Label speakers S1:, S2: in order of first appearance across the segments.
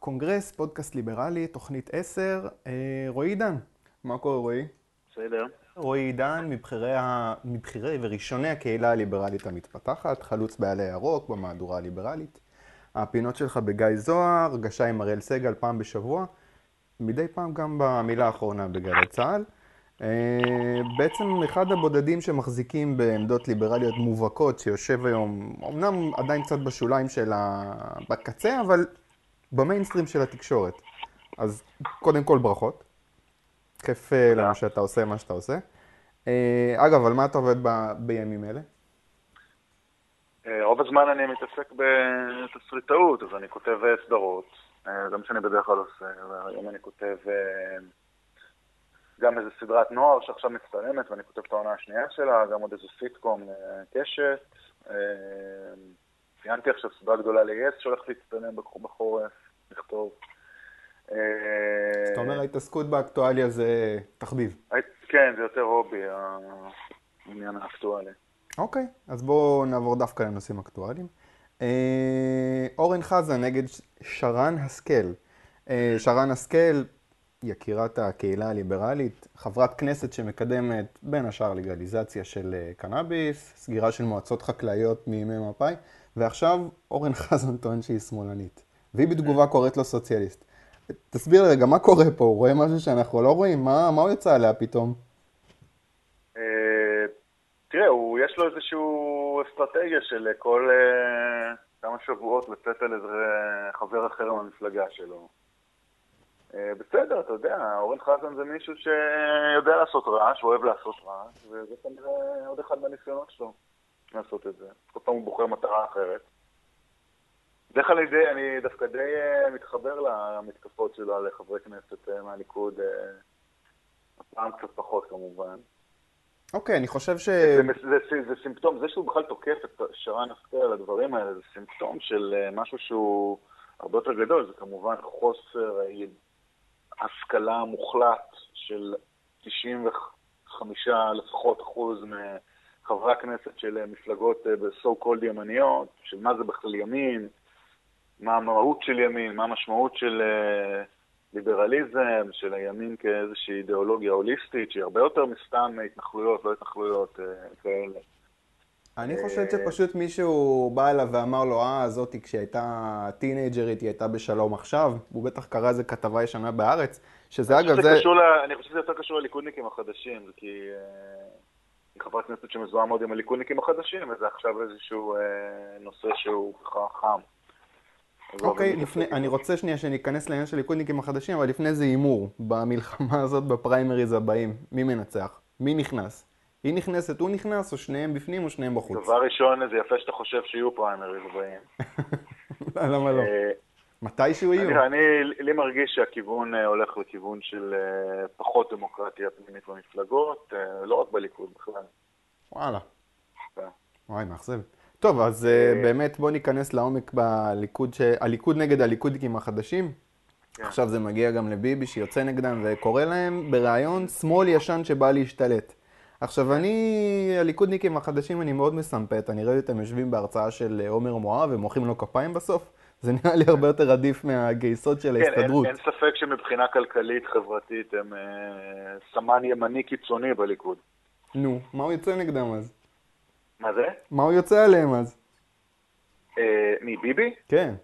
S1: הקונגרס, פודקאסט ליברלי, תוכנית 10. אה, רועי עידן, מה קורה רועי?
S2: בסדר.
S1: רועי עידן, מבחירי, ה... מבחירי וראשוני הקהילה הליברלית המתפתחת, חלוץ בעלי הירוק במהדורה הליברלית. הפינות שלך בגיא זוהר, גשה עם אראל סגל פעם בשבוע, מדי פעם גם במילה האחרונה בגלי צה"ל. אה, בעצם אחד הבודדים שמחזיקים בעמדות ליברליות מובהקות, שיושב היום, אמנם עדיין קצת בשוליים של ה... בקצה, אבל במיינסטרים של התקשורת. אז קודם כל ברכות. כיף אה, לנו שאתה עושה מה שאתה עושה. אה, אגב, על מה אתה עובד ב... בימים אלה?
S2: רוב הזמן אני מתעסק בתסריטאות, אז אני כותב סדרות. זה מה שאני בדרך כלל עושה. היום אני כותב גם איזה סדרת נוער שעכשיו מצטלמת ואני כותב את העונה השנייה שלה, גם עוד איזה סיטקום אה, קשת. אה, ציינתי עכשיו סדרה גדולה ל-yes שהולך להצטלם בחורף, לכתוב.
S1: אה, זאת אומרת, ההתעסקות באקטואליה זה תחביב.
S2: כן, זה יותר הובי, העניין האקטואלי.
S1: אוקיי, אז בואו נעבור דווקא לנושאים אקטואליים. אורן חזן נגד שרן השכל. שרן השכל, יקירת הקהילה הליברלית, חברת כנסת שמקדמת בין השאר לגליזציה של אה, קנאביס, סגירה של מועצות חקלאיות מימי מפא"י, ועכשיו אורן חזן טוען שהיא שמאלנית. והיא בתגובה קוראת לו סוציאליסט. תסביר רגע, מה קורה פה? הוא רואה משהו שאנחנו לא רואים? מה, מה הוא יצא עליה פתאום?
S2: אה, תראה, יש לו איזושהי אסטרטגיה של כל אה, כמה שבועות לצאת על איזה חבר אחר מהמפלגה שלו. אה, בסדר, אתה יודע, אורן חזן זה מישהו שיודע לעשות רעש, אוהב לעשות רעש, וזה כנראה עוד אחד מהניסיונות שלו לעשות את זה. כל פעם הוא בוחר מטרה אחרת. בדרך כלל אני דווקא די אה, מתחבר למתקפות שלו על חברי כנסת אה, מהליכוד, הפעם קצת פחות כמובן.
S1: אוקיי, אני חושב ש...
S2: זה, זה, זה, זה סימפטום, זה שהוא בכלל תוקף את שרן השכל על הדברים האלה, זה סימפטום של משהו שהוא הרבה יותר גדול, זה כמובן חוסר השכלה מוחלט של 95 לפחות אחוז מחברי הכנסת של מפלגות בסו קולד ימניות, של מה זה בכלל ימין, מה המהות של ימין, מה המשמעות של אה, ליברליזם, של הימין כאיזושהי אידיאולוגיה הוליסטית, שהיא הרבה יותר מסתם התנחלויות, לא התנחלויות אה, כאלה.
S1: אני אה, שפשוט מישהו בא אליו ואמר לו, אה, זאתי כשהייתה טינג'רית, היא הייתה בשלום עכשיו. הוא בטח קרא איזה כתבה ישנה בארץ, שזה אגב, זה...
S2: אני חושב שזה יותר קשור לליכודניקים החדשים, כי... אה, חברת כנסת שמזוהה מאוד עם הליכודניקים החדשים, וזה עכשיו איזשהו אה, נושא שהוא ככה חם.
S1: אוקיי, לפני, אני רוצה שנייה שניכנס לעניין של ליכודניקים החדשים, אבל לפני זה הימור, במלחמה הזאת בפריימריז הבאים, מי מנצח? מי נכנס? היא נכנסת, הוא נכנס, או שניהם בפנים או שניהם בחוץ?
S2: דבר ראשון, זה יפה שאתה חושב שיהיו פריימריז הבאים.
S1: למה לא? אה, מתישהו יהיו.
S2: אני, לי מרגיש שהכיוון אה, הולך לכיוון של אה, פחות דמוקרטיה פנימית במפלגות, לא רק בליכוד בכלל.
S1: וואלה. כן. וואי, מאכזב. טוב, אז באמת בוא ניכנס לעומק בליכוד, הליכוד נגד הליכודניקים החדשים. כן. עכשיו זה מגיע גם לביבי שיוצא נגדם וקורא להם בריאיון שמאל ישן שבא להשתלט. עכשיו אני, הליכודניקים החדשים, אני מאוד מסמפת, אני רואה אותם יושבים בהרצאה של עומר מואב ומוחאים לו כפיים בסוף. זה נראה לי הרבה יותר עדיף מהגייסות של ההסתדרות.
S2: כן, אין, אין ספק שמבחינה כלכלית, חברתית, הם אה, סמן ימני קיצוני בליכוד.
S1: נו, מה הוא יוצא נגדם אז?
S2: מה זה?
S1: מה הוא יוצא עליהם אז?
S2: אה, מי, ביבי?
S1: כן.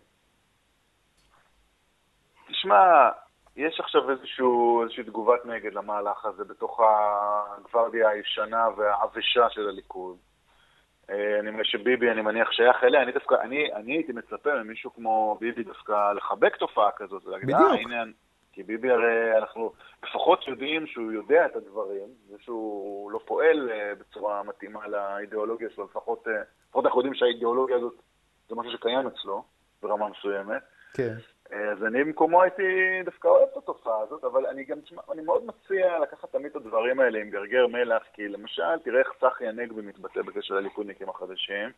S2: תשמע, יש עכשיו איזשהו, איזושהי תגובת נגד למהלך הזה בתוך הגוורדיה הישנה והעבשה של הליכוד. אה, אני מניח שביבי, אני מניח, שייך אליה. אני דווקא, אני, אני הייתי מצפה ממישהו כמו ביבי דווקא לחבק תופעה כזאת. ולהגיד.
S1: אה,
S2: הנה, כי ביבי הרי, אנחנו לפחות יודעים שהוא יודע את הדברים, ושהוא לא פועל אה, בצורה מתאימה לאידיאולוגיה שלו, לפחות, אה, לפחות אנחנו יודעים שהאידיאולוגיה הזאת זה משהו שקיים אצלו ברמה מסוימת.
S1: כן.
S2: אז אני במקומו הייתי דווקא אוהב את התופעה הזאת, אבל אני גם, אני מאוד מציע לקחת תמיד את הדברים האלה עם גרגר מלח, כי למשל, תראה איך צחי הנגבי מתבטא בקשר לליכודניקים החדשים,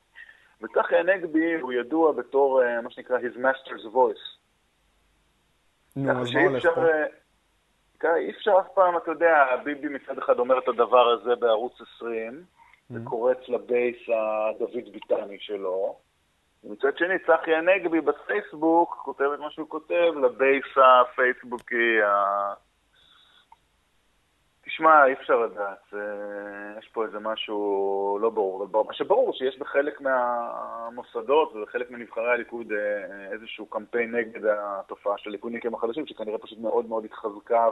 S2: וצחי הנגבי הוא ידוע בתור אה, מה שנקרא his master's voice.
S1: נו, אז מה הולך פה? אה,
S2: אי אפשר אף פעם, אתה יודע, ביבי מצד אחד אומר את הדבר הזה בערוץ 20, mm-hmm. וקורץ לבייס הדוד ביטני שלו, מצד שני, צחי הנגבי בפייסבוק כותב את מה שהוא כותב לבייס הפייסבוקי ה... תשמע, אי אפשר לדעת, יש פה איזה משהו לא ברור, אבל מה שברור שיש בחלק מהמוסדות ובחלק מנבחרי הליכוד אה, איזשהו קמפיין נגד התופעה של הליכודניקים החדשים, שכנראה פשוט מאוד מאוד התחזקה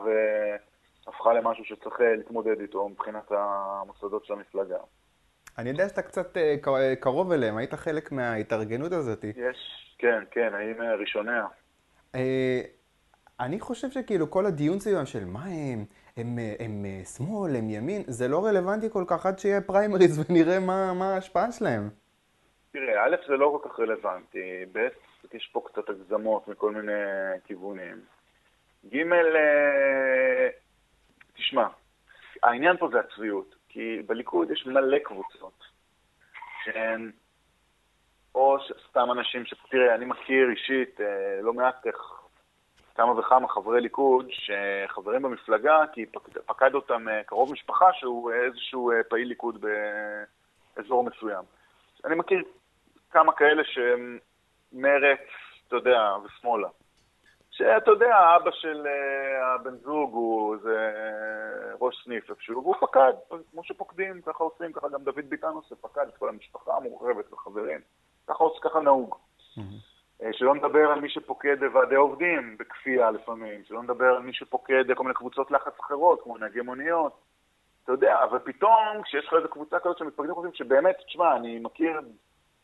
S2: והפכה למשהו שצריך אה, להתמודד איתו מבחינת המוסדות של המפלגה.
S1: אני יודע שאתה קצת אה, קרוב אליהם, היית חלק מההתארגנות הזאת.
S2: יש, כן, כן, האם ראשוניה.
S1: אני חושב שכאילו כל הדיון סביבם של מה הם, הם, הם, הם שמאל, הם ימין, זה לא רלוונטי כל כך עד שיהיה פריימריז ונראה מה, מה ההשפעה שלהם.
S2: תראה, א', זה לא כל כך רלוונטי, ב', יש פה קצת הגזמות מכל מיני כיוונים. ג', אה, תשמע, העניין פה זה הצביעות, כי בליכוד יש מלא קבוצות שהן או סתם אנשים ש... תראה, אני מכיר אישית אה, לא מעט כמה וכמה חברי ליכוד שחברים במפלגה כי פקד אותם אה, קרוב משפחה שהוא איזשהו אה, פעיל ליכוד באזור מסוים. אני מכיר כמה כאלה שהם מרץ, אתה יודע, ושמאלה. שאתה יודע, אבא של הבן זוג הוא איזה ראש סניף איפשהו, והוא פקד, כמו שפוקדים, ככה עושים, ככה גם דוד ביטן עושה, פקד את כל המשפחה המורחבת וחברים. ככה, ככה נהוג. Mm-hmm. אה, שלא נדבר על מי שפוקד ועדי עובדים בכפייה לפעמים, שלא נדבר על מי שפוקד כל מיני קבוצות לחץ אחרות, כמו נהגי מוניות. אתה יודע, אבל פתאום כשיש לך איזו קבוצה כזאת שמתפקדים חושבים שבאמת, תשמע, אני מכיר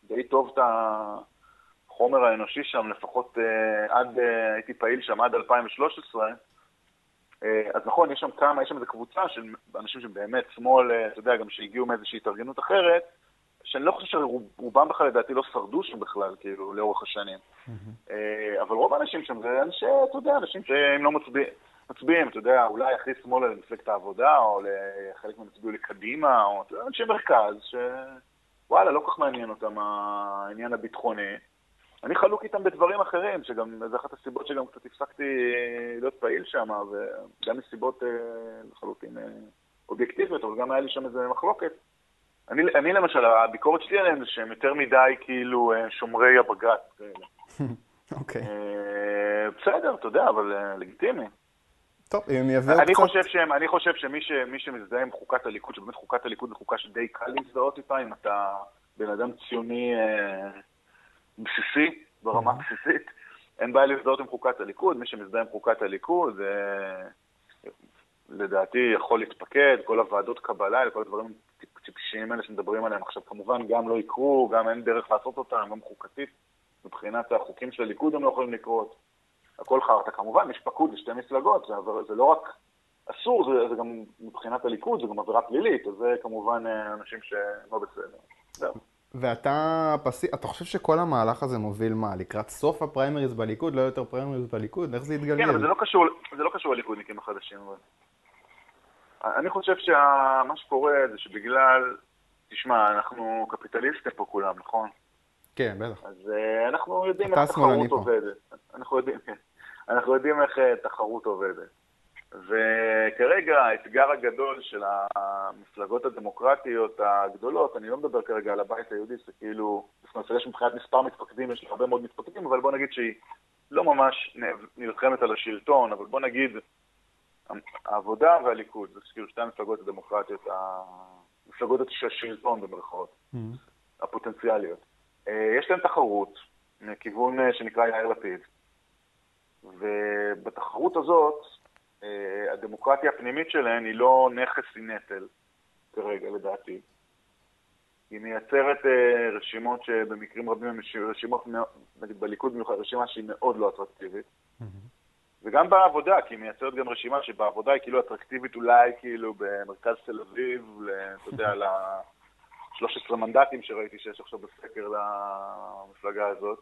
S2: די טוב את החומר האנושי שם, לפחות uh, עד, uh, הייתי פעיל שם עד 2013, uh, אז נכון, יש שם כמה, יש שם איזו קבוצה של אנשים שבאמת שמאל, uh, אתה יודע, גם שהגיעו מאיזושהי התארגנות אחרת, שאני לא חושב שרובם בכלל לדעתי לא שרדו שם בכלל, כאילו, לאורך השנים. אה, אבל רוב האנשים שם זה אנשי, אתה יודע, אנשים שהם לא מצביעים. מצביעים, אתה יודע, אולי הכי שמאלה למפלגת העבודה, או לחלק מהם הצביעו לקדימה, או אתה יודע, אנשי מרכז, שוואלה, לא כל כך מעניין אותם העניין הביטחוני. אני חלוק איתם בדברים אחרים, שגם, זו אחת הסיבות שגם קצת הפסקתי להיות פעיל שם, וגם מסיבות אה, לחלוטין אה, אובייקטיביות, אבל גם היה לי שם איזה מחלוקת. אני, אני למשל, הביקורת שלי עליהם זה שהם יותר מדי כאילו אה, שומרי הבג"ץ.
S1: אוקיי.
S2: אה, בסדר, אתה יודע, אבל אה, לגיטימי.
S1: טוב, אם יביאו
S2: קצת... אני חושב, שהם, אני חושב שמי ש, שמזדהה עם חוקת הליכוד, שבאמת חוקת הליכוד זו חוקה שדי קל להזדהות איתה, אם אתה בן אדם ציוני אה, בסיסי, ברמה בסיסית, אין בעיה להזדהות עם חוקת הליכוד, מי שמזדהה עם חוקת הליכוד, אה, לדעתי יכול להתפקד, כל הוועדות קבלה, כל הדברים הטיפשיים האלה שמדברים עליהם עכשיו כמובן גם לא יקרו, גם אין דרך לעשות אותם, גם חוקתית, מבחינת החוקים של הליכוד הם לא יכולים לקרות. הכל חרטא. כמובן, יש פקוד לשתי מפלגות, זה, זה לא רק אסור, זה, זה גם מבחינת הליכוד, זה גם עבירה פלילית, אז זה כמובן אה, אנשים שלא בסדר. זהו.
S1: ואתה פסי... אתה חושב שכל המהלך הזה מוביל מה? לקראת סוף הפריימריז בליכוד? לא יותר פריימריז בליכוד? איך זה יתגלגל?
S2: כן, אבל זה לא קשור, זה לא קשור לליכודניקים החדשים. אבל... אני חושב שמה שקורה זה שבגלל, תשמע, אנחנו קפיטליסטים פה כולם, נכון?
S1: כן, בטח.
S2: אז uh, אנחנו יודעים איך תחרות עובדת. אנחנו יודעים, כן. אנחנו יודעים איך uh, תחרות עובדת. וכרגע האתגר הגדול של המפלגות הדמוקרטיות הגדולות, אני לא מדבר כרגע על הבית היהודי, זה כאילו, זאת אומרת, יש מבחינת מספר מתפקדים, יש הרבה מאוד מתפקדים, אבל בוא נגיד שהיא לא ממש נלחמת על השלטון, אבל בוא נגיד העבודה והליכוד, זה כאילו שתי המפלגות הדמוקרטיות, המפלגות של השלטון במרכאות, mm-hmm. הפוטנציאליות. אה, יש להם תחרות מכיוון אה, שנקרא יאיר לפיד, ובתחרות הזאת, אה, הדמוקרטיה הפנימית שלהן היא לא נכס, היא נטל, כרגע, לדעתי. היא מייצרת רשימות שבמקרים רבים הן רשימות, נגיד בליכוד במיוחד, רשימה שהיא מאוד לא אטרקטיבית. וגם בעבודה, כי היא מייצרת גם רשימה שבעבודה היא כאילו אטרקטיבית אולי כאילו במרכז תל אביב, אתה יודע, ל-13 מנדטים שראיתי שיש עכשיו בסקר למפלגה הזאת,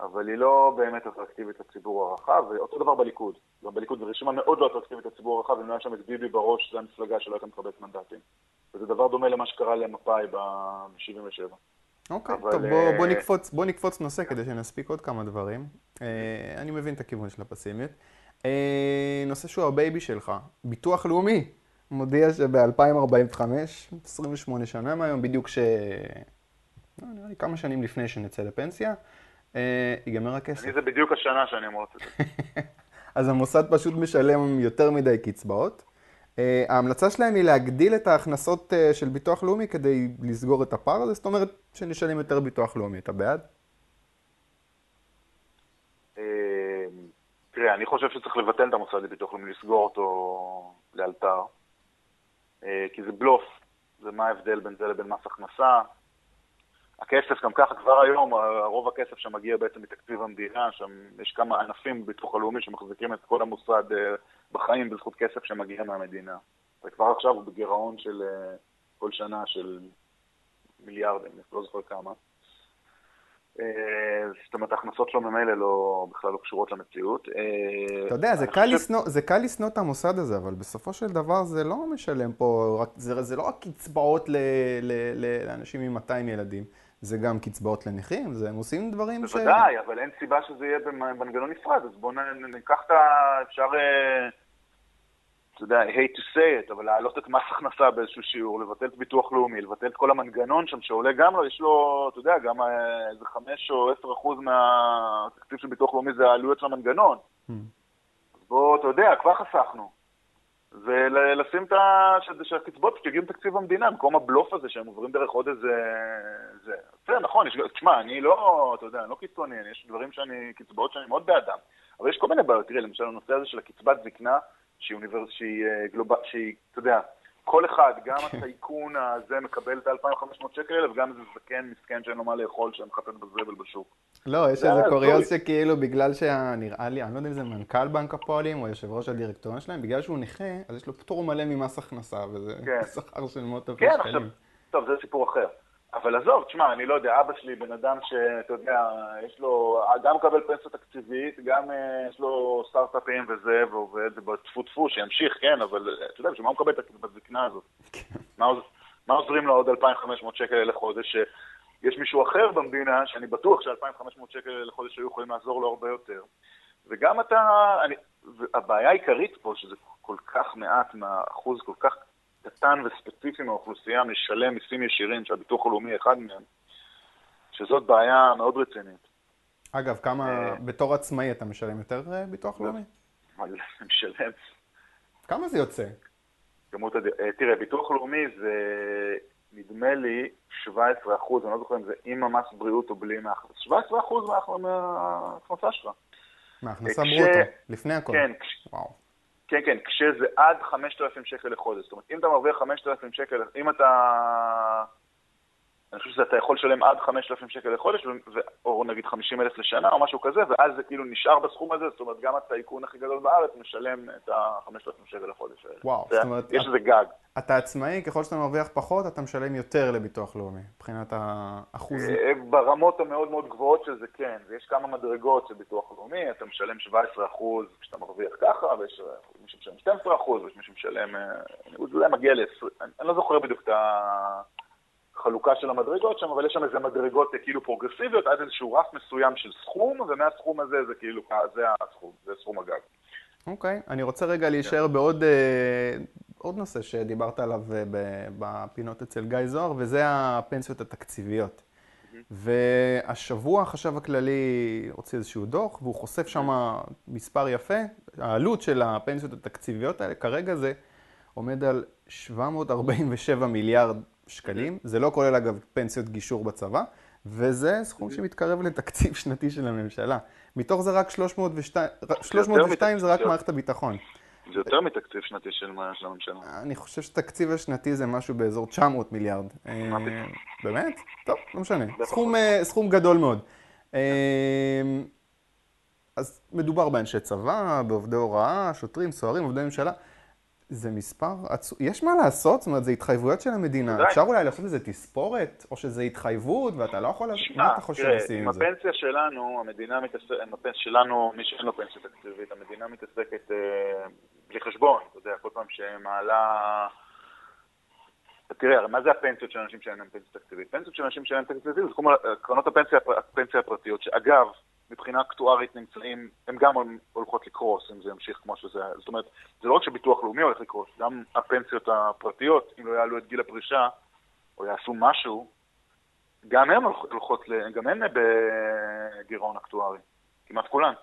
S2: אבל היא לא באמת אטרקטיבית לציבור הרחב, ואותו דבר בליכוד. גם בליכוד זו רשימה מאוד לא אטרקטיבית לציבור הרחב, אם לא היה שם את ביבי בראש, זו המפלגה שלא הייתה מקבלת מנדטים. וזה דבר דומה למה שקרה למפא"י ב-77.
S1: אוקיי, אבל... טוב, בוא, בוא, נקפוץ, בוא נקפוץ נושא כדי שנספיק עוד כמה דברים. אה, אני מבין את הכיוון של הפסימיות. אה, נושא שהוא ה baby שלך, ביטוח לאומי. מודיע שב-2045, 28 שנה מהיום, בדיוק לא, נראה לי כמה שנים לפני שנצא לפנסיה, אה, ייגמר הכסף.
S2: אני זה בדיוק השנה שאני אמור לצאת.
S1: אז המוסד פשוט משלם יותר מדי קצבאות. ההמלצה שלהם היא להגדיל את ההכנסות של ביטוח לאומי כדי לסגור את הפער הזה, זאת אומרת שנשלם יותר ביטוח לאומי. אתה בעד?
S2: אה, תראה, אני חושב שצריך לבטל את המוסד לביטוח לאומי, לסגור אותו לאלתר, אה, כי זה בלוף, זה מה ההבדל בין זה לבין מס הכנסה. הכסף גם ככה, כבר היום, רוב הכסף שמגיע בעצם מתקציב המדינה, שם יש כמה ענפים בביטוח הלאומי שמחזיקים את כל המוסד אה, בחיים בזכות כסף שמגיע מהמדינה. וכבר עכשיו הוא בגירעון של אה, כל שנה של מיליארדים, אני לא זוכר כמה. אה, זאת אומרת, ההכנסות שלו ממילא לא, בכלל לא קשורות למציאות. אה,
S1: אתה יודע, זה קל לשנוא- זה קל לשנוא את המוסד הזה, אבל בסופו של דבר זה לא משלם פה, רק- זה זה לא רק קצבאות ל- ל- ל- לאנשים עם 200 ילדים, זה גם קצבאות לנכים, זה- הם עושים דברים ש...
S2: בוודאי, אבל אין סיבה שזה יהיה במנגנון נפרד, אז בואו ניקח את ה... אפשר, אה, אתה יודע, I hate to say it, אבל להעלות את מס הכנסה באיזשהו שיעור, לבטל את ביטוח לאומי, לבטל את כל המנגנון שם שעולה גם לו, יש לו, אתה יודע, גם אה, איזה חמש או עשר אחוז מהתקציב של ביטוח לאומי זה העלויות של המנגנון.
S1: Hmm.
S2: אז בואו, אתה יודע, כבר חסכנו. ולשים את ה... שהקצבאות יגיעו מתקציב המדינה, במקום הבלוף הזה שהם עוברים דרך עוד איזה... זה. בסדר, נכון, יש... תשמע, אני לא, אתה יודע, אני לא קיצוני, יש דברים שאני, קצבאות שאני מאוד בעדם, אבל יש כל מיני בעיות. תראה, למשל, הנושא הזה של הקצבת זקנה, שהיא אוניברס... שהיא אה, גלובל... שהיא, אתה יודע, כל אחד, גם הטייקון הזה מקבל את ה-2,500 שקל האלה, וגם איזה זקן מסכן שאין לו מה לאכול, שמחטט בזבל בשוק.
S1: לא, יש
S2: זה
S1: איזה. קוריוז שכאילו בגלל שנראה לי, אני לא יודע אם זה מנכ"ל בנק הפועלים או יושב ראש הדירקטוריון שלהם, בגלל שהוא נכה, אז יש לו פטור מלא ממס הכנסה, וזה
S2: כן.
S1: שכר של מאות אלפי
S2: כן, עכשיו,
S1: שקלים.
S2: טוב, זה סיפור אחר. אבל עזוב, תשמע, אני לא יודע, אבא שלי בן אדם שאתה יודע, יש לו, גם מקבל פנסיה תקציבית, גם אה, יש לו סטארט-אפים וזה, ועובד, וטפו טפו, שימשיך, כן, אבל אה, אתה יודע, בשביל מה הוא מקבל את הקצבת זקנה הזאת? מה, עוז- מה עוזרים לו עוד 2,500 שקל לחודש? שיש מישהו אחר במדינה, שאני בטוח ש-2,500 שקל לחודש היו יכולים לעזור לו הרבה יותר. וגם אתה, אני, הבעיה העיקרית פה, שזה כל כך מעט מהאחוז כל כך קטן וספציפי מהאוכלוסייה משלם מיסים ישירים, שהביטוח הלאומי אחד מהם, שזאת בעיה מאוד רצינית.
S1: אגב, כמה,
S2: אה.
S1: בתור עצמאי אתה משלם יותר אה, ביטוח לאומי?
S2: אבל אני משלם
S1: כמה זה יוצא?
S2: כמות הד... אה, תראה, ביטוח לאומי זה נדמה לי 17 אחוז, אני לא זוכר אם זה עם המס בריאות או בלי מהכנסה. 17 אחוז מההכנסה שלך.
S1: מהכנסה
S2: כש-
S1: ברוטו, לפני הכל.
S2: כן,
S1: וואו.
S2: כן, כן, כשזה עד 5,000 שקל לחודש. זאת אומרת, אם אתה מרוויח 5,000 שקל, אם אתה... אני חושב שאתה יכול לשלם עד 5,000 שקל לחודש, או נגיד 50,000 לשנה או משהו כזה, ואז זה כאילו נשאר בסכום הזה, זאת אומרת, גם הטייקון הכי גדול בארץ משלם את ה-5,000 שקל לחודש האלה.
S1: וואו, זאת אומרת,
S2: יש איזה גג.
S1: אתה עצמאי, ככל שאתה מרוויח פחות, אתה משלם יותר לביטוח לאומי, מבחינת האחוז.
S2: אה, ברמות המאוד מאוד גבוהות של זה, כן. ויש כמה מדרגות של ביטוח לאומי, אתה משלם 17% כשאתה מרוויח ככה, ויש אה, מי שמשלם 12%, ויש מי שמשלם... אה, זה אולי מגיע ל-20... אני לא זוכר בדיוק את החלוקה של המדרגות שם, אבל יש שם איזה מדרגות אה, כאילו פרוגרסיביות, עד איזשהו רף מסוים של סכום, ומהסכום הזה זה כאילו, אה, זה הסכום, זה סכום הגג.
S1: אוקיי, אני רוצה רגע להישאר בעוד אה, עוד נושא שדיברת עליו בפינות אצל גיא זוהר, וזה הפנסיות התקציביות. והשבוע החשב הכללי הוציא איזשהו דוח, והוא חושף שם מספר יפה. העלות של הפנסיות התקציביות האלה כרגע זה עומד על 747 מיליארד שקלים. זה לא כולל אגב פנסיות גישור בצבא, וזה סכום שמתקרב לתקציב שנתי של הממשלה. מתוך זה רק 302, 302 זה רק. מערכת הביטחון.
S2: זה יותר מתקציב שנתי של הממשלה.
S1: אני חושב שתקציב השנתי זה משהו באזור 900 מיליארד. אה? באמת? טוב, לא משנה. סכום, אה, סכום גדול מאוד. אה, אז מדובר באנשי צבא, בעובדי הוראה, שוטרים, סוהרים, עובדי ממשלה. זה מספר עצום. יש מה לעשות? זאת אומרת, זה התחייבויות של המדינה. אפשר אולי לעשות איזה תספורת, או שזה התחייבות, ואתה לא יכול לעשות... מה אתה חושב עושים
S2: עם
S1: עם זה?
S2: הפנסיה שלנו, המדינה מתעסקת, עם הפנסיה שלנו, מי שאין לו פנסיה תקציבית, המדינה מתעסקת אה, בלי חשבון, אתה יודע, כל פעם שמעלה... תראה, מה זה הפנסיות של אנשים שאין להם פנסיה תקציבית? פנסיות של אנשים שאין להם פנסיה תקציבית זה כמו קרנות הפנסיה, הפנסיה הפרטיות, שאגב, מבחינה אקטוארית נמצאים, הן גם הולכות לקרוס אם זה ימשיך כמו שזה היה. זאת אומרת, זה לא רק שביטוח לאומי הולך לקרוס, גם הפנסיות הפרטיות, אם לא יעלו את גיל הפרישה, או יעשו משהו, גם הן הולכות, גם הן בגירעון אקטוארי, כמעט כולן.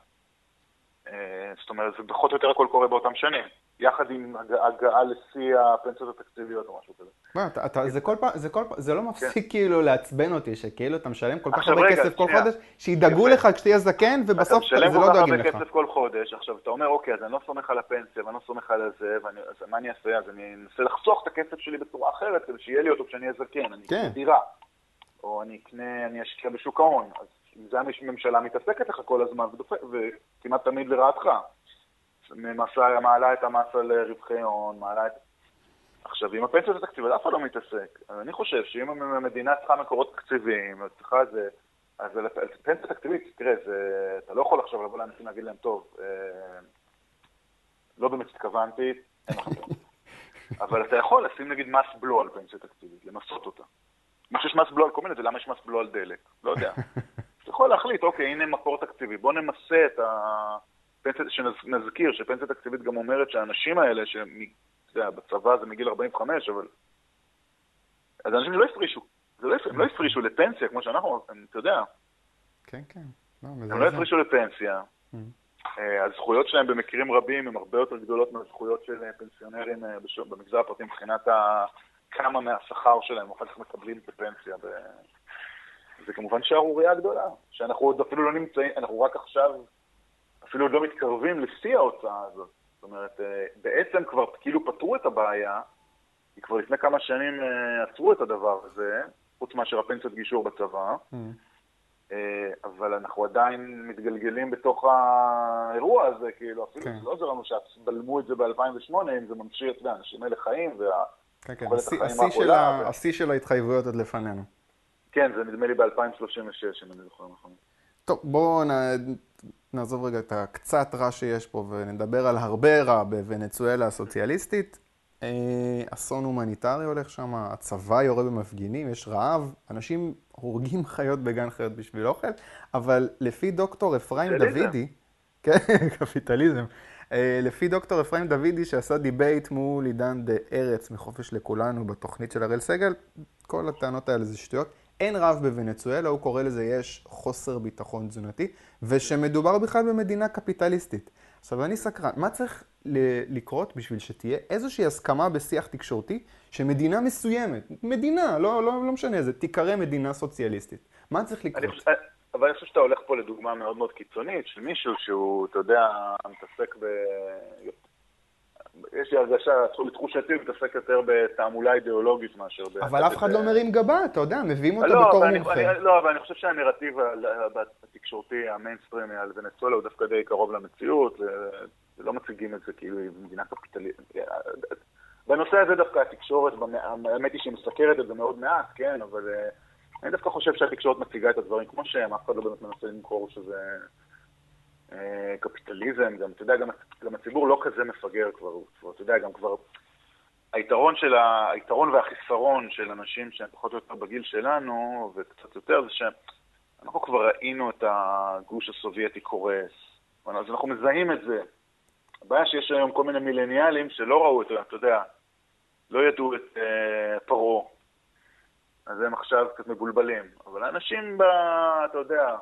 S2: אה, זאת אומרת, זה פחות או יותר הכל קורה באותם שנים, יחד עם הגעה לשיא הפנסיות התקציביות או משהו כזה.
S1: מה, אתה, אתה, זה כל פעם, זה כל פעם, זה לא מפסיק כן. כאילו לעצבן אותי, שכאילו אתה משלם כל כך הרבה כסף כל חודש, שידאגו לך כשתהיה זקן, ובסוף זה לא דואגים לך. אתה משלם כל כך הרבה
S2: כסף כל חודש, עכשיו אתה אומר, אוקיי, אז אני לא סומך על הפנסיה, ואני לא סומך על זה, אז מה אני אעשה? אז אני אנסה לחסוך את הכסף שלי בצורה אחרת, כדי שיהיה לי אותו כשאני אהיה זקן, אני אקנה כן. דירה, או אני אקנה, אני אשקיע בשוק ההון. אז עם זה הממשלה מתעסקת לך כל הזמן, וכמעט תמיד לרעתך. ממסה, מעלה את המס על רווחי הון, מעלה את... עכשיו, עם הפנסיות התקציביות אף אחד לא מתעסק. אני חושב שאם המדינה צריכה מקורות תקציביים, צריכה זה... אז פנסיה תקציבית, תראה, זה, אתה לא יכול עכשיו לבוא לאנשים להגיד להם, טוב, אה, לא באמת התכוונתי, אבל אתה יכול לשים נגיד מס בלו על פנסיה תקציבית, למסות אותה. מה שיש מס בלו על כל מיני, זה למה יש מס בלו על דלק, לא יודע. אתה יכול להחליט, אוקיי, הנה מקור תקציבי, בוא נמסה את ה... שנזכיר שפנסיה תקציבית גם אומרת שהאנשים האלה, שבצבא זה מגיל 45, אבל... אז אנשים לא הפרישו, לא, הם לא הפרישו לפנסיה, כמו שאנחנו, אתה יודע.
S1: כן, כן.
S2: לא, הם לא הפרישו לפנסיה. Mm. אה, הזכויות שלהם במקרים רבים הן הרבה יותר גדולות מהזכויות של פנסיונרים אה, במגזר הפרטי מבחינת כמה מהשכר שלהם אחר כך מקבלים בפנסיה. זה כמובן שערורייה גדולה, שאנחנו עוד אפילו לא נמצאים, אנחנו רק עכשיו אפילו עוד לא מתקרבים לשיא ההוצאה הזאת. זאת אומרת, אה, בעצם כבר כאילו פתרו את הבעיה, כי כבר לפני כמה שנים אה, עצרו את הדבר הזה, חוץ מאשר הפנסיית גישור בצבא, mm. אה, אבל אנחנו עדיין מתגלגלים בתוך האירוע הזה, כאילו, אפילו כן. לא עוזר לנו שבלמו את זה ב-2008, אם זה ממשיך, אתה יודע, אנשים האלה חיים, וה...
S1: כן, כן, השיא של ההתחייבויות עוד לפנינו.
S2: כן, זה נדמה לי ב-2036, אם אני זוכר נכון.
S1: טוב, בואו נעזוב רגע את הקצת רע שיש פה ונדבר על הרבה רע בוונצואלה הסוציאליסטית. אה, אסון הומניטרי הולך שם, הצבא יורה במפגינים, יש רעב, אנשים הורגים חיות בגן חיות בשביל אוכל, אבל לפי דוקטור אפרים דוידי, כן, קפיטליזם, אה, לפי דוקטור אפרים דוידי שעשה debate מול עידן ארץ מחופש לכולנו בתוכנית של הראל סגל, כל הטענות האלה זה שטויות. אין רעב בוונצואלה, הוא קורא לזה יש חוסר ביטחון תזונתי, ושמדובר בכלל במדינה קפיטליסטית. עכשיו אני סקרן, מה צריך לקרות בשביל שתהיה איזושהי הסכמה בשיח תקשורתי שמדינה מסוימת, מדינה, לא, לא, לא משנה איזה, תיקרא מדינה סוציאליסטית. מה צריך לקרות? אני חושב,
S2: אבל אני חושב שאתה הולך פה לדוגמה מאוד מאוד קיצונית של מישהו שהוא, אתה יודע, מתעסק ב... יש לי הרגשה, לתחושתי הוא מתעסק יותר בתעמולה אידיאולוגית מאשר...
S1: אבל אף אחד לא מרים גבה, אתה יודע, מביאים אותו לא, בתור מומחה.
S2: לא, אבל אני חושב שהנרטיב התקשורתי, המיינסטרימי על ונצואלה הוא דווקא די קרוב למציאות, ולא מציגים את זה כאילו היא מדינה קפיטליסטית. בנושא הזה דווקא התקשורת, האמת היא שהיא מסקרת את זה מאוד מעט, כן, אבל אה, אני דווקא חושב שהתקשורת מציגה את הדברים כמו שהם, אף אחד לא באמת מנסה למכור שזה... אה, קפיטליזם, גם, אתה יודע, גם, גם הציבור לא כזה מפגר כבר, כבר, אתה יודע, גם כבר... היתרון, של ה, היתרון והחיסרון של אנשים שהם פחות או יותר בגיל שלנו, וקצת יותר, זה שאנחנו כבר ראינו את הגוש הסובייטי קורס, אז אנחנו מזהים את זה. הבעיה שיש היום כל מיני מילניאלים שלא ראו את זה, אתה יודע, לא ידעו את uh, פרעה, אז הם עכשיו קצת מבולבלים. אבל האנשים, ב, אתה יודע,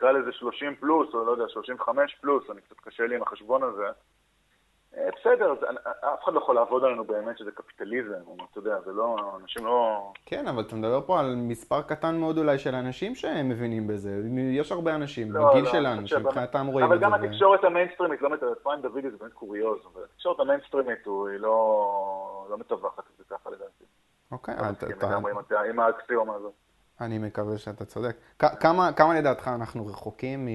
S2: נקרא לזה 30 פלוס, או לא יודע, 35 פלוס, אני קצת קשה לי עם החשבון הזה. אה, בסדר, אף אחד לא יכול לעבוד עלינו באמת שזה קפיטליזם, אתה יודע, זה לא, אנשים לא...
S1: כן, אבל אתה מדבר פה על מספר קטן מאוד אולי של אנשים שהם מבינים בזה. יש הרבה אנשים לא, בגיל לא, שלנו שמבחינתם רואים
S2: את זה. אבל גם התקשורת המיינסטרימית לא מתווכת, אפרים דוידי זה באמת קוריוז, אבל התקשורת המיינסטרימית היא לא, לא מתווכת את זה ככה לדעתי.
S1: אוקיי,
S2: אתה... עם האקסיומה הזאת.
S1: אני מקווה שאתה צודק. כמה, כמה לדעתך אנחנו רחוקים מ...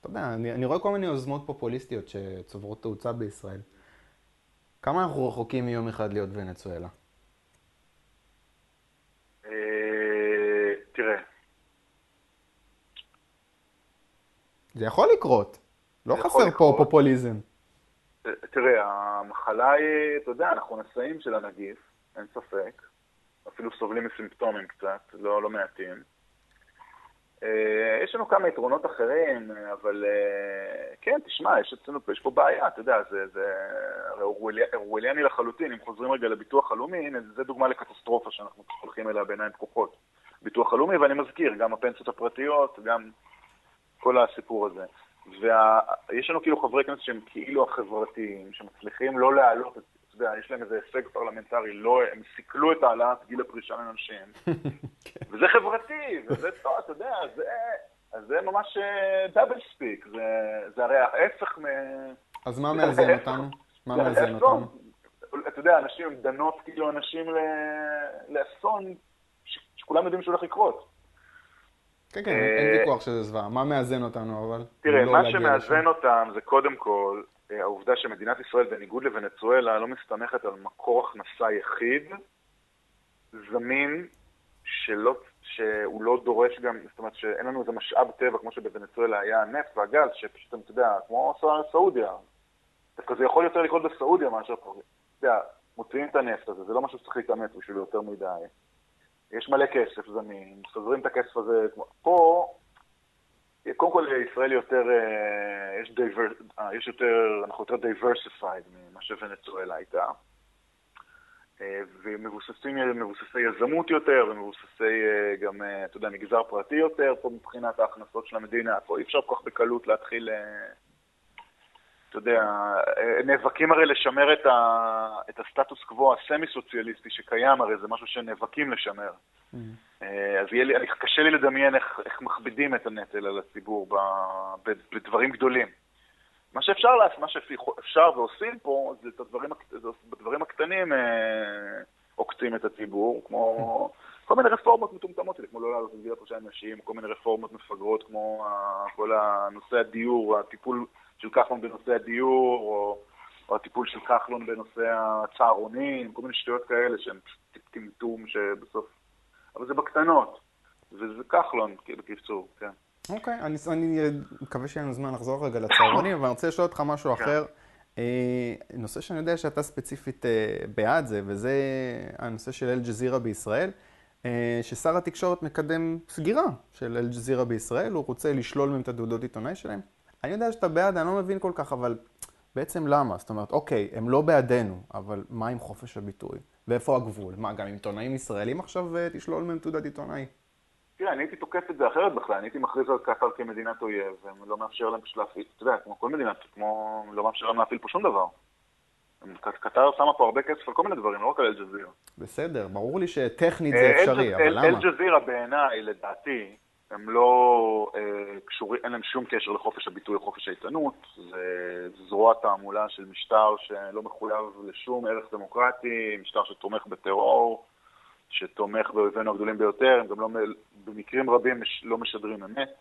S1: אתה יודע, אני, אני רואה כל מיני יוזמות פופוליסטיות שצוברות תאוצה בישראל. כמה אנחנו רחוקים מיום אחד להיות ונצואלה?
S2: אה, תראה.
S1: זה יכול לקרות. לא חסר פה פופוליזם.
S2: אה, תראה, המחלה היא, אתה יודע, אנחנו נשאים של הנגיף, אין ספק. אפילו סובלים מסימפטומים קצת, לא, לא מעטים. אה, יש לנו כמה יתרונות אחרים, אבל אה, כן, תשמע, יש אצלנו, יש פה בעיה, אתה יודע, זה, זה אורווליאני לחלוטין, אם חוזרים רגע לביטוח הלאומי, הנה, זה דוגמה לקטסטרופה שאנחנו הולכים אליה בעיניים פקוחות. ביטוח הלאומי, ואני מזכיר, גם הפנסיות הפרטיות, גם כל הסיפור הזה. ויש לנו כאילו חברי כנסת שהם כאילו החברתיים, שמצליחים לא להעלות, אתה יודע, יש להם איזה הישג פרלמנטרי, לא, הם סיכלו את העלאת גיל הפרישה לנשים. וזה חברתי, וזה טוב, אתה יודע, זה, זה ממש double אה, speak, זה, זה הרי ההפך מ...
S1: אז מה מאזן אותנו? מה מאזן אותנו?
S2: אתה יודע, אנשים דנות כאילו אנשים לאסון שכולם יודעים שהוא הולך לקרות.
S1: כן, כן, אין אה, ויכוח שזה זוועה. מה מאזן אותנו, אבל?
S2: תראה, לא מה שמאזן אותם זה קודם כל העובדה שמדינת ישראל, בניגוד לוונצואלה, לא מסתמכת על מקור הכנסה יחיד, זמין, שלא, שהוא לא דורש גם, זאת אומרת שאין לנו איזה משאב טבע כמו שבוונצואלה היה הנפט והגז, שפשוט, אתה יודע, כמו סעודיה. דווקא זה יכול יותר לקרות בסעודיה מאשר פה. אתה יודע, מוציאים את הנפט הזה, זה לא משהו שצריך להתאמץ בשביל יותר מדי. יש מלא כסף זמין, מפזרים את הכסף הזה. פה, קודם כל ישראל יותר, אה, יש, דיבר, אה, יש יותר, אנחנו יותר diversified ממה שוונצואלה הייתה. אה, ומבוססים, מבוססי יזמות יותר, ומבוססי גם, אתה יודע, מגזר פרטי יותר פה מבחינת ההכנסות של המדינה. פה אי אפשר כל כך בקלות להתחיל אתה יודע, נאבקים הרי לשמר את, ה, את הסטטוס קוו הסמי-סוציאליסטי שקיים, הרי זה משהו שנאבקים לשמר. Mm-hmm. אז לי, קשה לי לדמיין איך, איך מכבידים את הנטל על הציבור ב, ב, בדברים גדולים. מה שאפשר לעשות, מה שאפשר ועושים פה, זה את הדברים, בדברים הקטנים אה, עוקצים את הציבור, כמו כל מיני רפורמות מטומטמות, כמו לא לעלות את גיל הפרישה נשים, כל מיני רפורמות מפגרות, כמו כל הנושא הדיור, הטיפול של כחלון בנושא הדיור, או, או הטיפול של כחלון בנושא הצהרונים, כל מיני שטויות כאלה שהן טמטום שבסוף... אבל זה בקטנות, וזה כחלון, בקיצור, כן.
S1: אוקיי, אני, אני מקווה שיהיה לנו זמן לחזור רגע לצהרונים, אבל אני רוצה לשאול אותך משהו כן. אחר. אה, נושא שאני יודע שאתה ספציפית אה, בעד זה, וזה הנושא של אל-ג'זירה בישראל, אה, ששר התקשורת מקדם סגירה של אל-ג'זירה בישראל, הוא רוצה לשלול מהם את התעודות עיתונאי שלהם. אני יודע שאתה בעד, אני לא מבין כל כך, אבל בעצם למה? זאת אומרת, אוקיי, הם לא בעדנו, אבל מה עם חופש הביטוי? ואיפה הגבול? מה, גם עיתונאים ישראלים עכשיו אה, תשלול מהם תעודת עיתונאי?
S2: תראה, אני הייתי תוקף את זה אחרת בכלל, אני הייתי מכריז על קטאר כמדינת אויב, ולא מאפשר להם פשוט להפעיל, אתה יודע, כמו כל מדינה, כמו לא מאפשר להם להפעיל פה שום דבר. קטאר שמה פה הרבה כסף על כל מיני דברים, לא רק על אל-ג'זירה.
S1: בסדר, ברור לי שטכנית זה אה, אפשרי, אבל למה?
S2: אל-ג'זירה בעיניי, לדעתי, הם לא אה, קשורים, אין להם שום קשר לחופש הביטוי או חופש העיתונות, זה זרוע תעמולה של משטר שלא מחויב לשום ערך דמוקרטי, משטר שתומך בטרור, שתומך באויבינו הגדולים ביותר, הם גם לא, במקרים רבים לא משדרים אמת.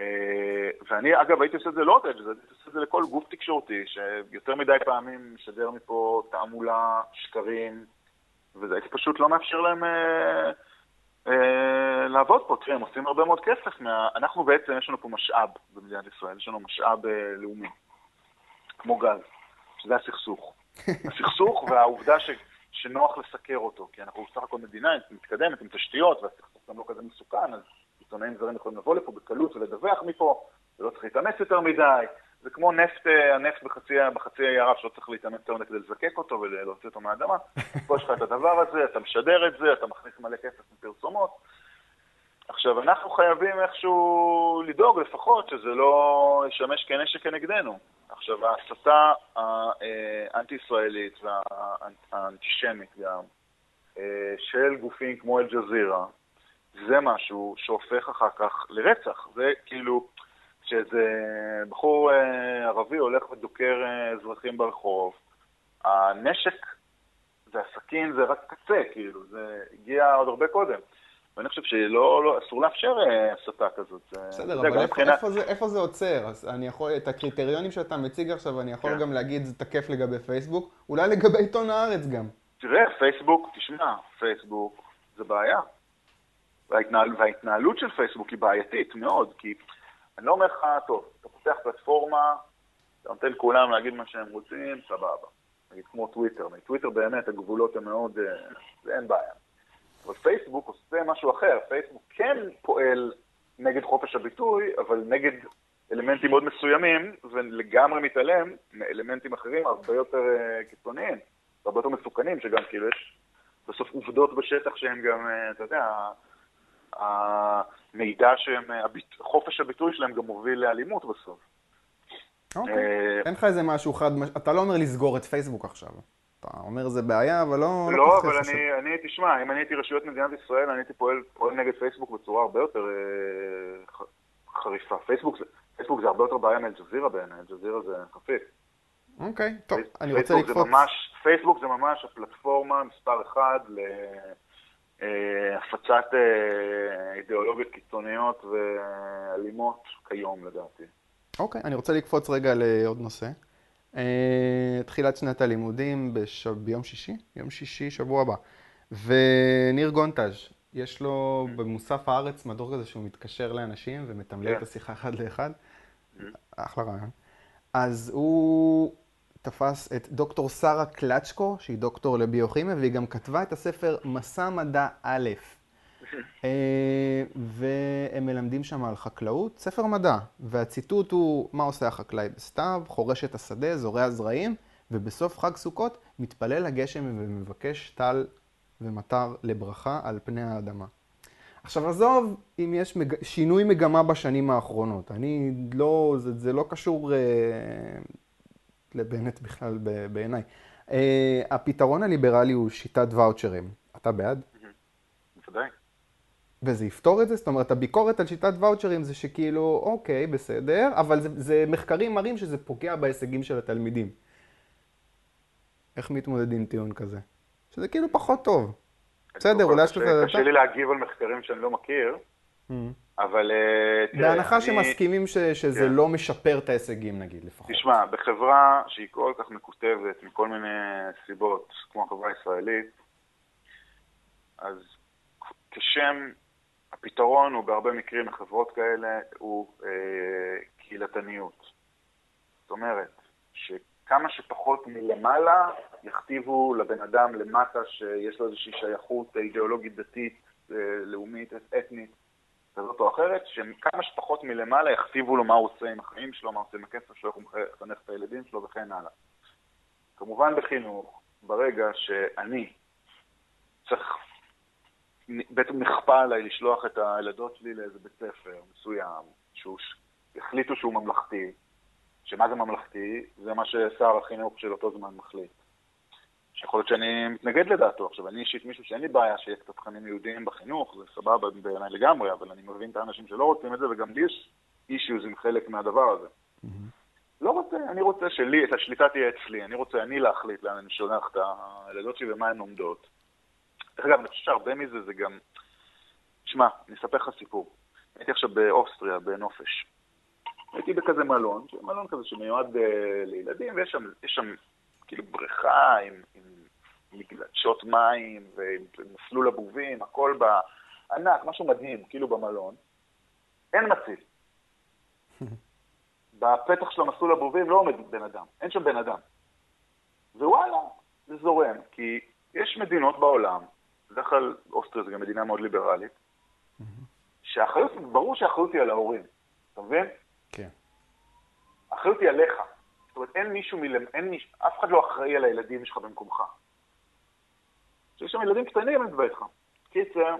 S2: אה, ואני, אגב, הייתי עושה את זה לא רק הייתי עושה את זה לכל גוף תקשורתי, שיותר מדי פעמים משדר מפה תעמולה, שקרים, והייתי פשוט לא מאפשר להם... אה, לעבוד פה. תראה, הם עושים הרבה מאוד כסף. מה... אנחנו בעצם, יש לנו פה משאב במדינת ישראל, יש לנו משאב אה, לאומי, כמו גז, שזה הסכסוך. הסכסוך והעובדה ש... שנוח לסקר אותו, כי אנחנו בסך הכל מדינה מתקדמת עם תשתיות, והסכסוך גם לא כזה מסוכן, אז עיתונאים זרים יכולים לבוא לפה בקלות ולדווח מפה, ולא צריך להתאמץ יותר מדי. זה כמו נפט, אה, הנפט בחצי, בחצי האי ערב שלא צריך להתאמץ יותר כדי לזקק אותו ולהוציא אותו מהאדמה. פה יש לך את הדבר הזה, אתה משדר את זה, אתה מכניס מלא כסף מפרסומות. עכשיו, אנחנו חייבים איכשהו לדאוג לפחות שזה לא ישמש כנשק כנגדנו. עכשיו, ההסתה האנטי-ישראלית והאנטישמית גם אה, של גופים כמו אל-ג'זירה, זה משהו שהופך אחר כך לרצח. זה כאילו, שאיזה בחור אה, ערבי הולך ודוקר אה, אזרחים ברחוב, הנשק והסכין זה רק קצה, כאילו, זה הגיע עוד הרבה קודם. ואני חושב שלא, לא, אסור לאפשר אה, הסתה כזאת.
S1: בסדר, אבל איפה, מבחינת... איפה, זה, איפה זה עוצר? אני יכול, את הקריטריונים שאתה מציג עכשיו, אני יכול כן. גם להגיד, זה תקף לגבי פייסבוק, אולי לגבי עיתון הארץ גם.
S2: תראה, פייסבוק, תשמע, פייסבוק זה בעיה. וההתנהל, וההתנהלות של פייסבוק היא בעייתית מאוד, כי אני לא אומר לך, טוב, אתה פותח פלטפורמה, אתה נותן לכולם להגיד מה שהם רוצים, סבבה. נגיד כמו טוויטר, טוויטר באמת הגבולות הם מאוד, אה, זה אין בעיה. אבל פייסבוק עושה משהו אחר, פייסבוק כן פועל נגד חופש הביטוי, אבל נגד אלמנטים מאוד מסוימים, ולגמרי מתעלם מאלמנטים אחרים הרבה יותר uh, קיצוניים, הרבה יותר מסוכנים, שגם כאילו יש בסוף עובדות בשטח שהן גם, uh, אתה יודע, המידע שהם, חופש הביטוי שלהם גם מוביל לאלימות בסוף.
S1: אוקיי, אה, אין לך איזה משהו חד, אתה לא אומר לסגור את פייסבוק עכשיו. אתה אומר זה בעיה, אבל לא...
S2: לא, לא אבל אני, אני, תשמע, אם אני הייתי רשויות מדינת ישראל, אני הייתי פועל, פועל נגד פייסבוק בצורה הרבה יותר אה, חריפה. פייסבוק, פייסבוק זה הרבה יותר בעיה מאלג'זירה בעיניי, אלג'זירה זה חפיף.
S1: אוקיי, טוב, אני רוצה לקפוץ.
S2: פייסבוק זה ממש הפלטפורמה מספר אחד להפצת אה, אידיאולוגיות קיצוניות ואלימות כיום לדעתי.
S1: אוקיי, אני רוצה לקפוץ רגע לעוד נושא. אה, תחילת שנת הלימודים בש... ביום שישי, יום שישי, שבוע הבא. וניר גונטאז', יש לו במוסף הארץ מדור כזה שהוא מתקשר לאנשים ומתמלל את השיחה אחד לאחד. אחלה רעיון. אז הוא תפס את דוקטור שרה קלצ'קו, שהיא דוקטור לביוכימיה, והיא גם כתבה את הספר מסע מדע א'. אה, והם מלמדים שם על חקלאות, ספר מדע, והציטוט הוא מה עושה החקלאי בסתיו, חורש את השדה, זורע זרעים, ובסוף חג סוכות מתפלל לגשם ומבקש טל ומטר לברכה על פני האדמה. עכשיו עזוב אם יש מג... שינוי מגמה בשנים האחרונות, אני לא, זה, זה לא קשור אה, לבנט בכלל בעיניי. אה, הפתרון הליברלי הוא שיטת ואוצ'רים, אתה בעד? וזה יפתור את זה? זאת אומרת, הביקורת על שיטת ואוצ'רים זה שכאילו, אוקיי, בסדר, אבל זה, זה מחקרים מראים שזה פוגע בהישגים של התלמידים. איך מתמודדים עם טיעון כזה? שזה כאילו פחות טוב. בסדר, אולי יש
S2: לך... קשה לי להגיב על מחקרים שאני לא מכיר, mm. אבל
S1: אה, בהנחה שמסכימים שזה כן. לא משפר את ההישגים, נגיד, לפחות.
S2: תשמע, בחברה שהיא כל כך מקוטבת מכל מיני סיבות, כמו החברה הישראלית, אז כשם הפתרון הוא בהרבה מקרים בחברות כאלה הוא אה, קהילתניות. זאת אומרת, שכמה שפחות מלמעלה יכתיבו לבן אדם למטה שיש לו איזושהי שייכות אידיאולוגית, דתית, אה, לאומית, אתנית, כזאת או אחרת, שכמה שפחות מלמעלה יכתיבו לו מה הוא עושה עם החיים שלו, מה הוא עושה עם הכסף שלו, איך הוא מחנך את הילדים שלו וכן הלאה. כמובן בחינוך, ברגע שאני צריך בעצם נכפה עליי לשלוח את הילדות שלי לאיזה בית ספר מסוים, שהחליטו שהוא ממלכתי, שמה זה ממלכתי? זה מה ששר החינוך של אותו זמן מחליט. שיכול להיות שאני מתנגד לדעתו. עכשיו, אני אישית מישהו שאין לי בעיה שיהיה קצת תכנים יהודיים בחינוך, זה סבבה בעיניי לגמרי, אבל אני מבין את האנשים שלא רוצים את זה, וגם לי יש אישיוז עם חלק מהדבר הזה. Mm-hmm. לא רוצה, אני רוצה שלי, את השליטה תהיה אצלי, אני רוצה אני להחליט לאן אני שולח את הילדות שלי ומה הן לומדות. דרך אגב, אני חושב שהרבה מזה זה גם... שמע, אני אספר לך סיפור. הייתי עכשיו באוסטריה, בנופש. הייתי בכזה מלון, מלון כזה שמיועד uh, לילדים, ויש שם, שם כאילו בריכה עם, עם מגלשות מים ועם מסלול הבובים, הכל בענק, משהו מדהים, כאילו במלון. אין מציל. בפתח של המסלול הבובים לא עומד בן אדם, אין שם בן אדם. ווואלה, זה זורם, כי יש מדינות בעולם בדרך כלל אוסטריה זו גם מדינה מאוד ליברלית, שהאחריות, ברור שהאחריות היא על ההורים, אתה מבין?
S1: כן.
S2: האחריות היא עליך. זאת אומרת, אין מישהו מלמ... אין מישהו, אף אחד לא אחראי על הילדים שלך במקומך. יש שם ילדים קטנים, אני מדבר איתך. קיצר,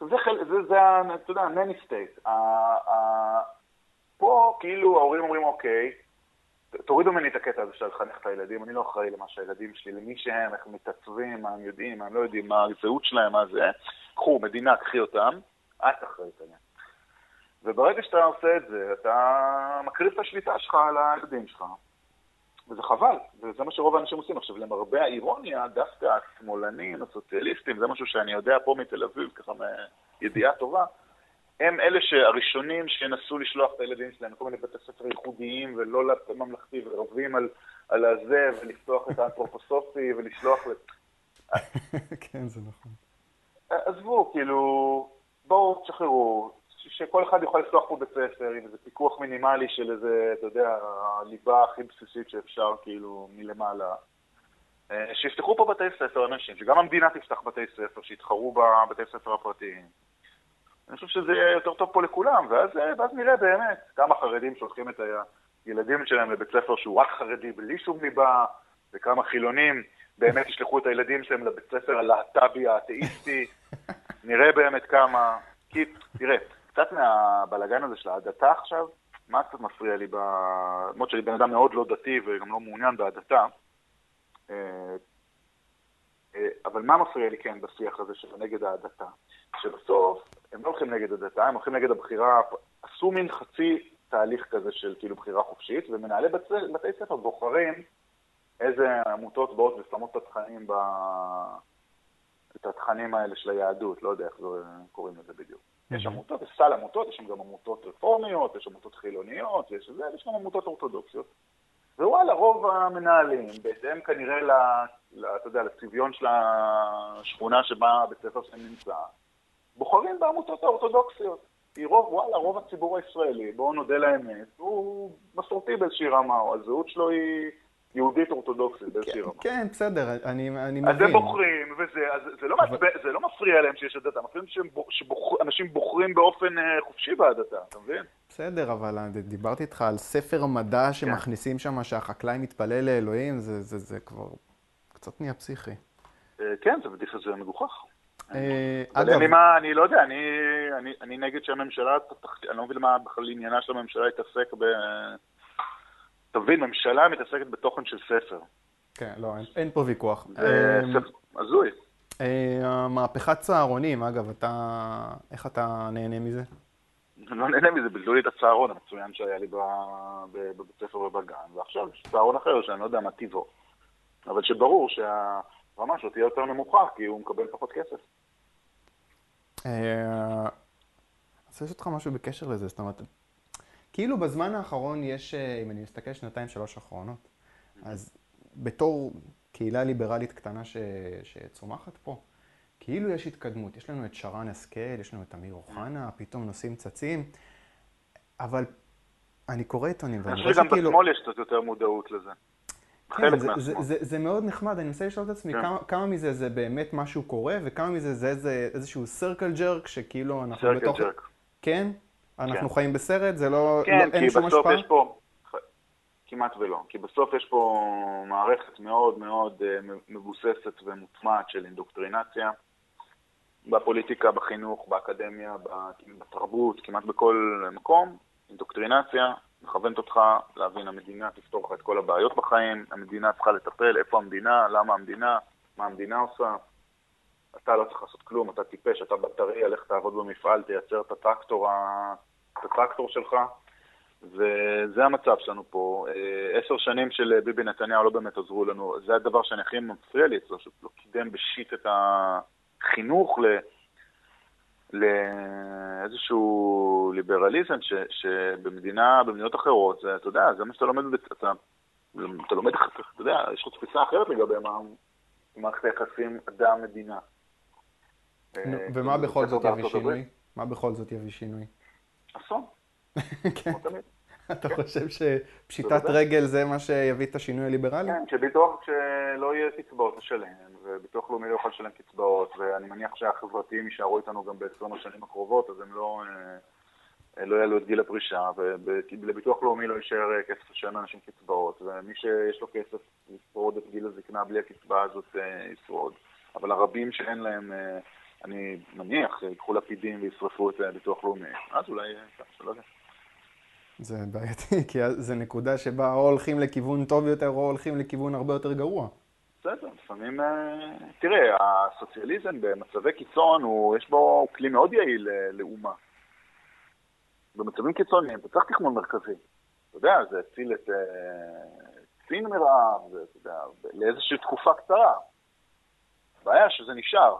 S2: זה, חל... זה, זה, אתה יודע, מני סטייט. פה כאילו ההורים אומרים, אוקיי, תורידו ממני את הקטע הזה של לחנך את הילדים, אני לא אחראי למה שהילדים שלי, למי שהם, איך הם מתעצבים, מה הם יודעים, מה הם לא יודעים, מה הזהות שלהם, מה זה. קחו, מדינה, קחי אותם, את אחראית עליהם. וברגע שאתה עושה את זה, אתה מקריב את השליטה שלך על הילדים שלך. וזה חבל, וזה מה שרוב האנשים עושים. עכשיו, למרבה האירוניה, דווקא השמאלנים, הסוציאליסטים, זה משהו שאני יודע פה מתל אביב, ככה מידיעה טובה, הם אלה שהראשונים שינסו לשלוח את הילדים שלהם לכל מיני בתי ספר ייחודיים ולא ממלכתי ורבים על, על הזה ולפתוח את האנתרופוסופי ולשלוח...
S1: כן, זה נכון.
S2: עזבו, כאילו, בואו תשחררו, שכל אחד יוכל לפתוח פה בית ספר עם איזה פיקוח מינימלי של איזה, אתה יודע, הליבה הכי בסיסית שאפשר, כאילו, מלמעלה. אה, שיפתחו פה בתי ספר אנשים, שגם המדינה תפתח בתי ספר, שיתחרו בבתי ספר הפרטיים. אני חושב שזה יהיה יותר טוב פה לכולם, ואז, ואז נראה באמת כמה חרדים שולחים את הילדים שלהם לבית ספר שהוא רק חרדי בלי שום ליבה, וכמה חילונים באמת ישלחו את הילדים שלהם לבית ספר הלהט"בי האתאיסטי, נראה באמת כמה. כי, תראה, קצת מהבלגן הזה של ההדתה עכשיו, מה קצת מפריע לי, למרות שאני בן אדם מאוד לא דתי וגם לא מעוניין בהדתה, אה, אה, אבל מה מפריע לי כן בשיח הזה של נגד ההדתה? שבסוף הם לא הולכים נגד הדתה, הם הולכים נגד הבחירה, עשו מין חצי תהליך כזה של כאילו בחירה חופשית, ומנהלי בתי, בתי ספר בוחרים איזה עמותות באות ושמות את התכנים ב... את התכנים האלה של היהדות, לא יודע איך זה קוראים לזה בדיוק. יש עמותות, יש סל עמותות, יש שם גם עמותות רפורמיות, יש עמותות חילוניות, יש זה, ויש גם עמותות אורתודוקסיות. ווואלה, רוב המנהלים, בהתאם כנראה, ל, ל, אתה יודע, לצביון של השכונה שבה בית ספר שלהם נמצא, בוחרים בעמותות האורתודוקסיות. כי רוב, וואלה, רוב הציבור הישראלי, בואו נודה לאמת, הוא מסורתי באיזושהי רמה, או הזהות שלו היא יהודית אורתודוקסית באיזושהי רמה.
S1: כן, בסדר, אני, אני
S2: אז
S1: מבין.
S2: הם בוחרים, וזה, אז זה לא,
S1: אבל-.
S2: זה לא מפריע להם שיש הדתה, מפריע להם שאנשים בוחרים באופן אה, חופשי בהדתה, אתה מבין?
S1: בסדר, אבל דיברתי איתך על ספר מדע שמכניסים שם שהחקלאי מתפלל לאלוהים, זה, זה, זה כבר קצת נהיה פסיכי.
S2: אה, כן, זה בדיחה זה מגוחך.
S1: אה,
S2: אבל
S1: אגב,
S2: אין לי מה, אני לא יודע, אני, אני, אני נגד שהממשלה, אני לא מבין מה בכלל עניינה של הממשלה להתעסק ב... אתה מבין, ממשלה מתעסקת בתוכן של ספר.
S1: כן, לא, אין, אין פה ויכוח.
S2: זה
S1: אה,
S2: הזוי.
S1: אה, מהפכת צהרונים, אגב, אתה, איך אתה נהנה מזה?
S2: לא נהנה מזה, בלדו לי את הצהרון המצוין שהיה לי בבית ספר ובגן, ועכשיו יש צהרון אחר שאני לא יודע מה טיבו. אבל שברור שהרמה שלו תהיה יותר נמוכה, כי הוא מקבל פחות כסף.
S1: אה, אני רוצה לשאול אותך משהו בקשר לזה, זאת אומרת, כאילו בזמן האחרון יש, אה, אם אני מסתכל שנתיים, שלוש אחרונות, אז בתור קהילה ליברלית קטנה ש, שצומחת פה, כאילו יש התקדמות. יש לנו את שרן השכל, יש לנו את אמיר אוחנה, פתאום נושאים צצים, אבל אני קורא עיתונים
S2: אני
S1: ואני
S2: חושב
S1: רואה
S2: שגם
S1: שכאילו...
S2: בשמאל יש קצת יותר מודעות לזה.
S1: כן,
S2: חלק
S1: זה,
S2: מהשמאל.
S1: זה, זה, זה מאוד נחמד, אני מנסה לשאול את עצמי
S2: כן.
S1: כמה, כמה מזה זה באמת משהו קורה, וכמה מזה זה איזה, איזשהו סרקל ג'רק, שכאילו אנחנו
S2: סרקל
S1: בתוך...
S2: ג'רק.
S1: כן? אנחנו
S2: כן.
S1: חיים בסרט? זה לא...
S2: כן,
S1: לא,
S2: כי
S1: אין שום
S2: בסוף? יש פה... כמעט ולא. כי בסוף יש פה מערכת מאוד מאוד אה, מבוססת ומוטמעת של אינדוקטרינציה. בפוליטיקה, בחינוך, באקדמיה, בתרבות, כמעט בכל מקום. אינדוקטרינציה מכוונת אותך להבין, המדינה תפתור לך את כל הבעיות בחיים, המדינה צריכה לטפל, איפה המדינה, למה המדינה, מה המדינה עושה. אתה לא צריך לעשות כלום, אתה טיפש, אתה בטריה, לך תעבוד במפעל, תייצר את הטרקטור, את הטרקטור שלך. וזה המצב שלנו פה. אה, עשר שנים של אה, ביבי נתניהו לא באמת עזרו לנו. זה הדבר שאני הכי מפריע לי אצלו, שהוא לא קידם בשיט את החינוך ל... לאיזשהו ליברליזם ש, שבמדינה, במדינות אחרות, זה, אתה יודע, זה מה שאתה לומד, אתה, אתה לומד, אתה יודע, יש לך תפיסה אחרת לגבי מה מערכת היחסים אדם-מדינה. אה,
S1: ומה בכל זאת יביא שינוי? מה בכל זאת יביא שינוי?
S2: אסון,
S1: כן. אתה חושב שפשיטת. רגל זה מה שיביא את השינוי הליברלי?
S2: כן, שביטוח, כשלא יהיה קצבאות לשלם, וביטוח לאומי לא יכול לשלם קצבאות, ואני מניח שהחברתיים יישארו איתנו גם ב-20 השנים הקרובות, אז הם לא, אה, לא יעלו את גיל הפרישה, ולביטוח לאומי לא יישאר אה, כסף לשלם לאנשים קצבאות, ומי שיש לו כסף ישרוד את גיל הזקנה בלי הקצבה הזאת אה, ישרוד. אבל הרבים שאין להם, אני מניח, ייקחו לפידים וישרפו את אה, ביטוח לאומי. אז אולי, יודע.
S1: זה בעייתי, כי זה נקודה שבה או הולכים לכיוון טוב יותר או הולכים לכיוון הרבה יותר גרוע.
S2: בסדר, לפעמים... אה, תראה, הסוציאליזם במצבי קיצון, הוא, יש בו כלי מאוד יעיל אה, לאומה. במצבים קיצוניים, אתה צריך תכנון מרכזי. אתה יודע, זה הציל את אה, סין מרעב, זה, אתה יודע, לאיזושהי תקופה קצרה. הבעיה שזה נשאר.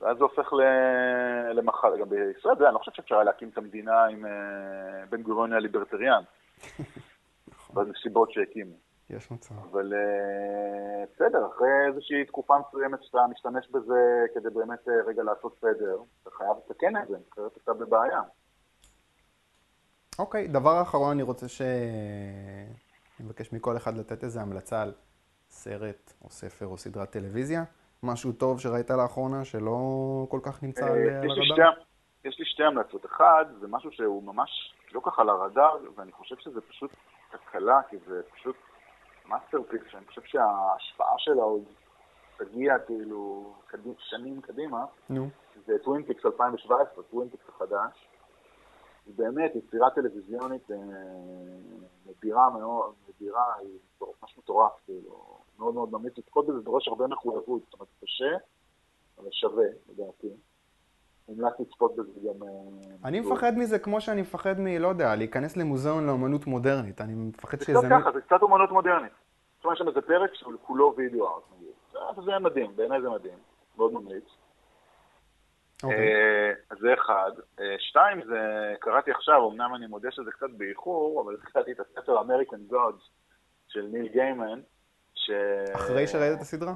S2: ואז זה הופך ל- למחר, גם בישראל, יודע, אני לא חושב שאפשר היה להקים את המדינה עם בן גוריון הליברטריאן, בנסיבות שהקימו.
S1: יש מצב.
S2: אבל אה, בסדר, אחרי איזושהי תקופה מסוימת שאתה משתמש בזה כדי באמת אה, רגע לעשות סדר, אתה חייב לתקן את זה, אחרת אתה בבעיה.
S1: אוקיי, דבר אחרון, אני רוצה ש... אני מבקש מכל אחד לתת איזו המלצה על סרט או ספר או סדרת טלוויזיה. משהו טוב שראית לאחרונה שלא כל כך נמצא על
S2: אה,
S1: על הרדאר?
S2: יש לי שתי המלצות. אחד, זה משהו שהוא ממש לא ככה על הרדאר, ואני חושב שזה פשוט תקלה, כי זה פשוט masterpiece, שאני חושב שההשפעה שלה עוד תגיע כאילו קדימ, שנים קדימה.
S1: נו.
S2: זה Twin Peaks 2017, Twin Peaks החדש. היא באמת יצירה טלוויזיונית אה, נדירה מאוד, נדירה, היא ממש מטורף, כאילו, מאוד מאוד ממליץ לצפות בזה, זה דורש הרבה מחויבות, זאת אומרת, קשה, אבל שווה, לדעתי. מומלץ לצפות בזה גם... אה,
S1: אני מפחד מזה כמו שאני מפחד מ... לא יודע, להיכנס למוזיאון לאמנות מודרנית. אני מפחד
S2: זה
S1: שזה...
S2: קצת ככה, זה קצת אומנות מודרנית. זאת אומרת, יש שם איזה פרק שהוא כולו וידאו ארט, נגיד. אה, זה מדהים, בעיניי זה מדהים, מאוד ממליץ.
S1: אוקיי.
S2: אה, זה אחד. שתיים, זה קראתי עכשיו, אמנם אני מודה שזה קצת באיחור, אבל קראתי את הספר American Gods של ניל גיימן, ש...
S1: אחרי שראית את הסדרה?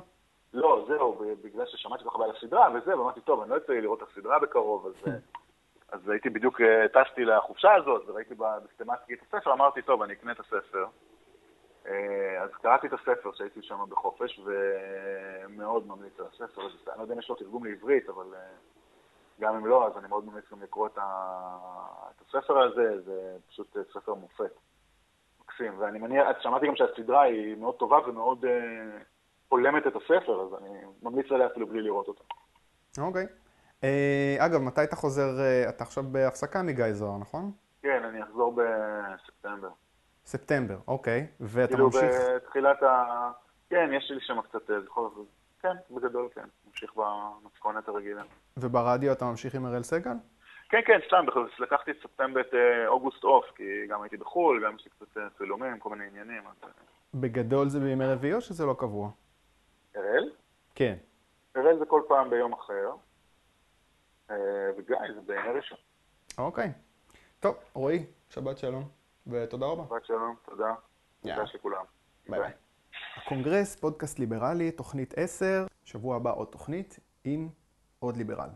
S2: לא, זהו, בגלל ששמעתי כל כך הרבה על הסדרה וזה, ואמרתי, טוב, אני לא יוצא לי לראות את הסדרה בקרוב, אז, אה, אז הייתי בדיוק, אה, טסתי לחופשה הזאת, וראיתי בסטמטיקי את הספר, אמרתי, טוב, אני אקנה את הספר. אה, אז קראתי את הספר שהייתי שם בחופש, ומאוד ממליץ על הספר. אני לא יודע אם יש לו תרגום לעברית, אבל גם אם לא, אז אני מאוד ממליץ גם לקרוא את, ה... את הספר הזה, זה פשוט ספר מופת. מקסים. ואני מניח, שמעתי גם שהסדרה היא מאוד טובה ומאוד הולמת את הספר, אז אני ממליץ עליה אפילו בלי לראות אותה.
S1: אוקיי. אה, אגב, מתי אתה חוזר? אה, אתה עכשיו בהפסקה מגיא זוהר, נכון?
S2: כן, אני אחזור בספטמבר.
S1: ספטמבר, אוקיי. ואתה
S2: כאילו
S1: ממשיך...
S2: בתחילת ה... כן, יש לי שם קצת אה, זכור, כן, בגדול כן. ממשיך במתכונת הרגילה.
S1: וברדיו אתה ממשיך עם אראל סגל?
S2: כן, כן, סתם, לקחתי את ספטמבר, את אוגוסט אוף, כי גם הייתי בחו"ל, גם יש לי קצת צילומים, כל מיני עניינים. אז...
S1: בגדול זה בימי רביעי או שזה לא קבוע?
S2: אראל?
S1: כן.
S2: אראל זה כל פעם ביום אחר, אה, וגיא זה בימי ראשון.
S1: אוקיי. טוב, רועי, שבת שלום, ותודה רבה.
S2: שבת שלום, תודה. תודה לכולם.
S1: ביי ביי. הקונגרס, פודקאסט ליברלי, תוכנית 10, שבוע הבא עוד תוכנית עם עוד ליברל.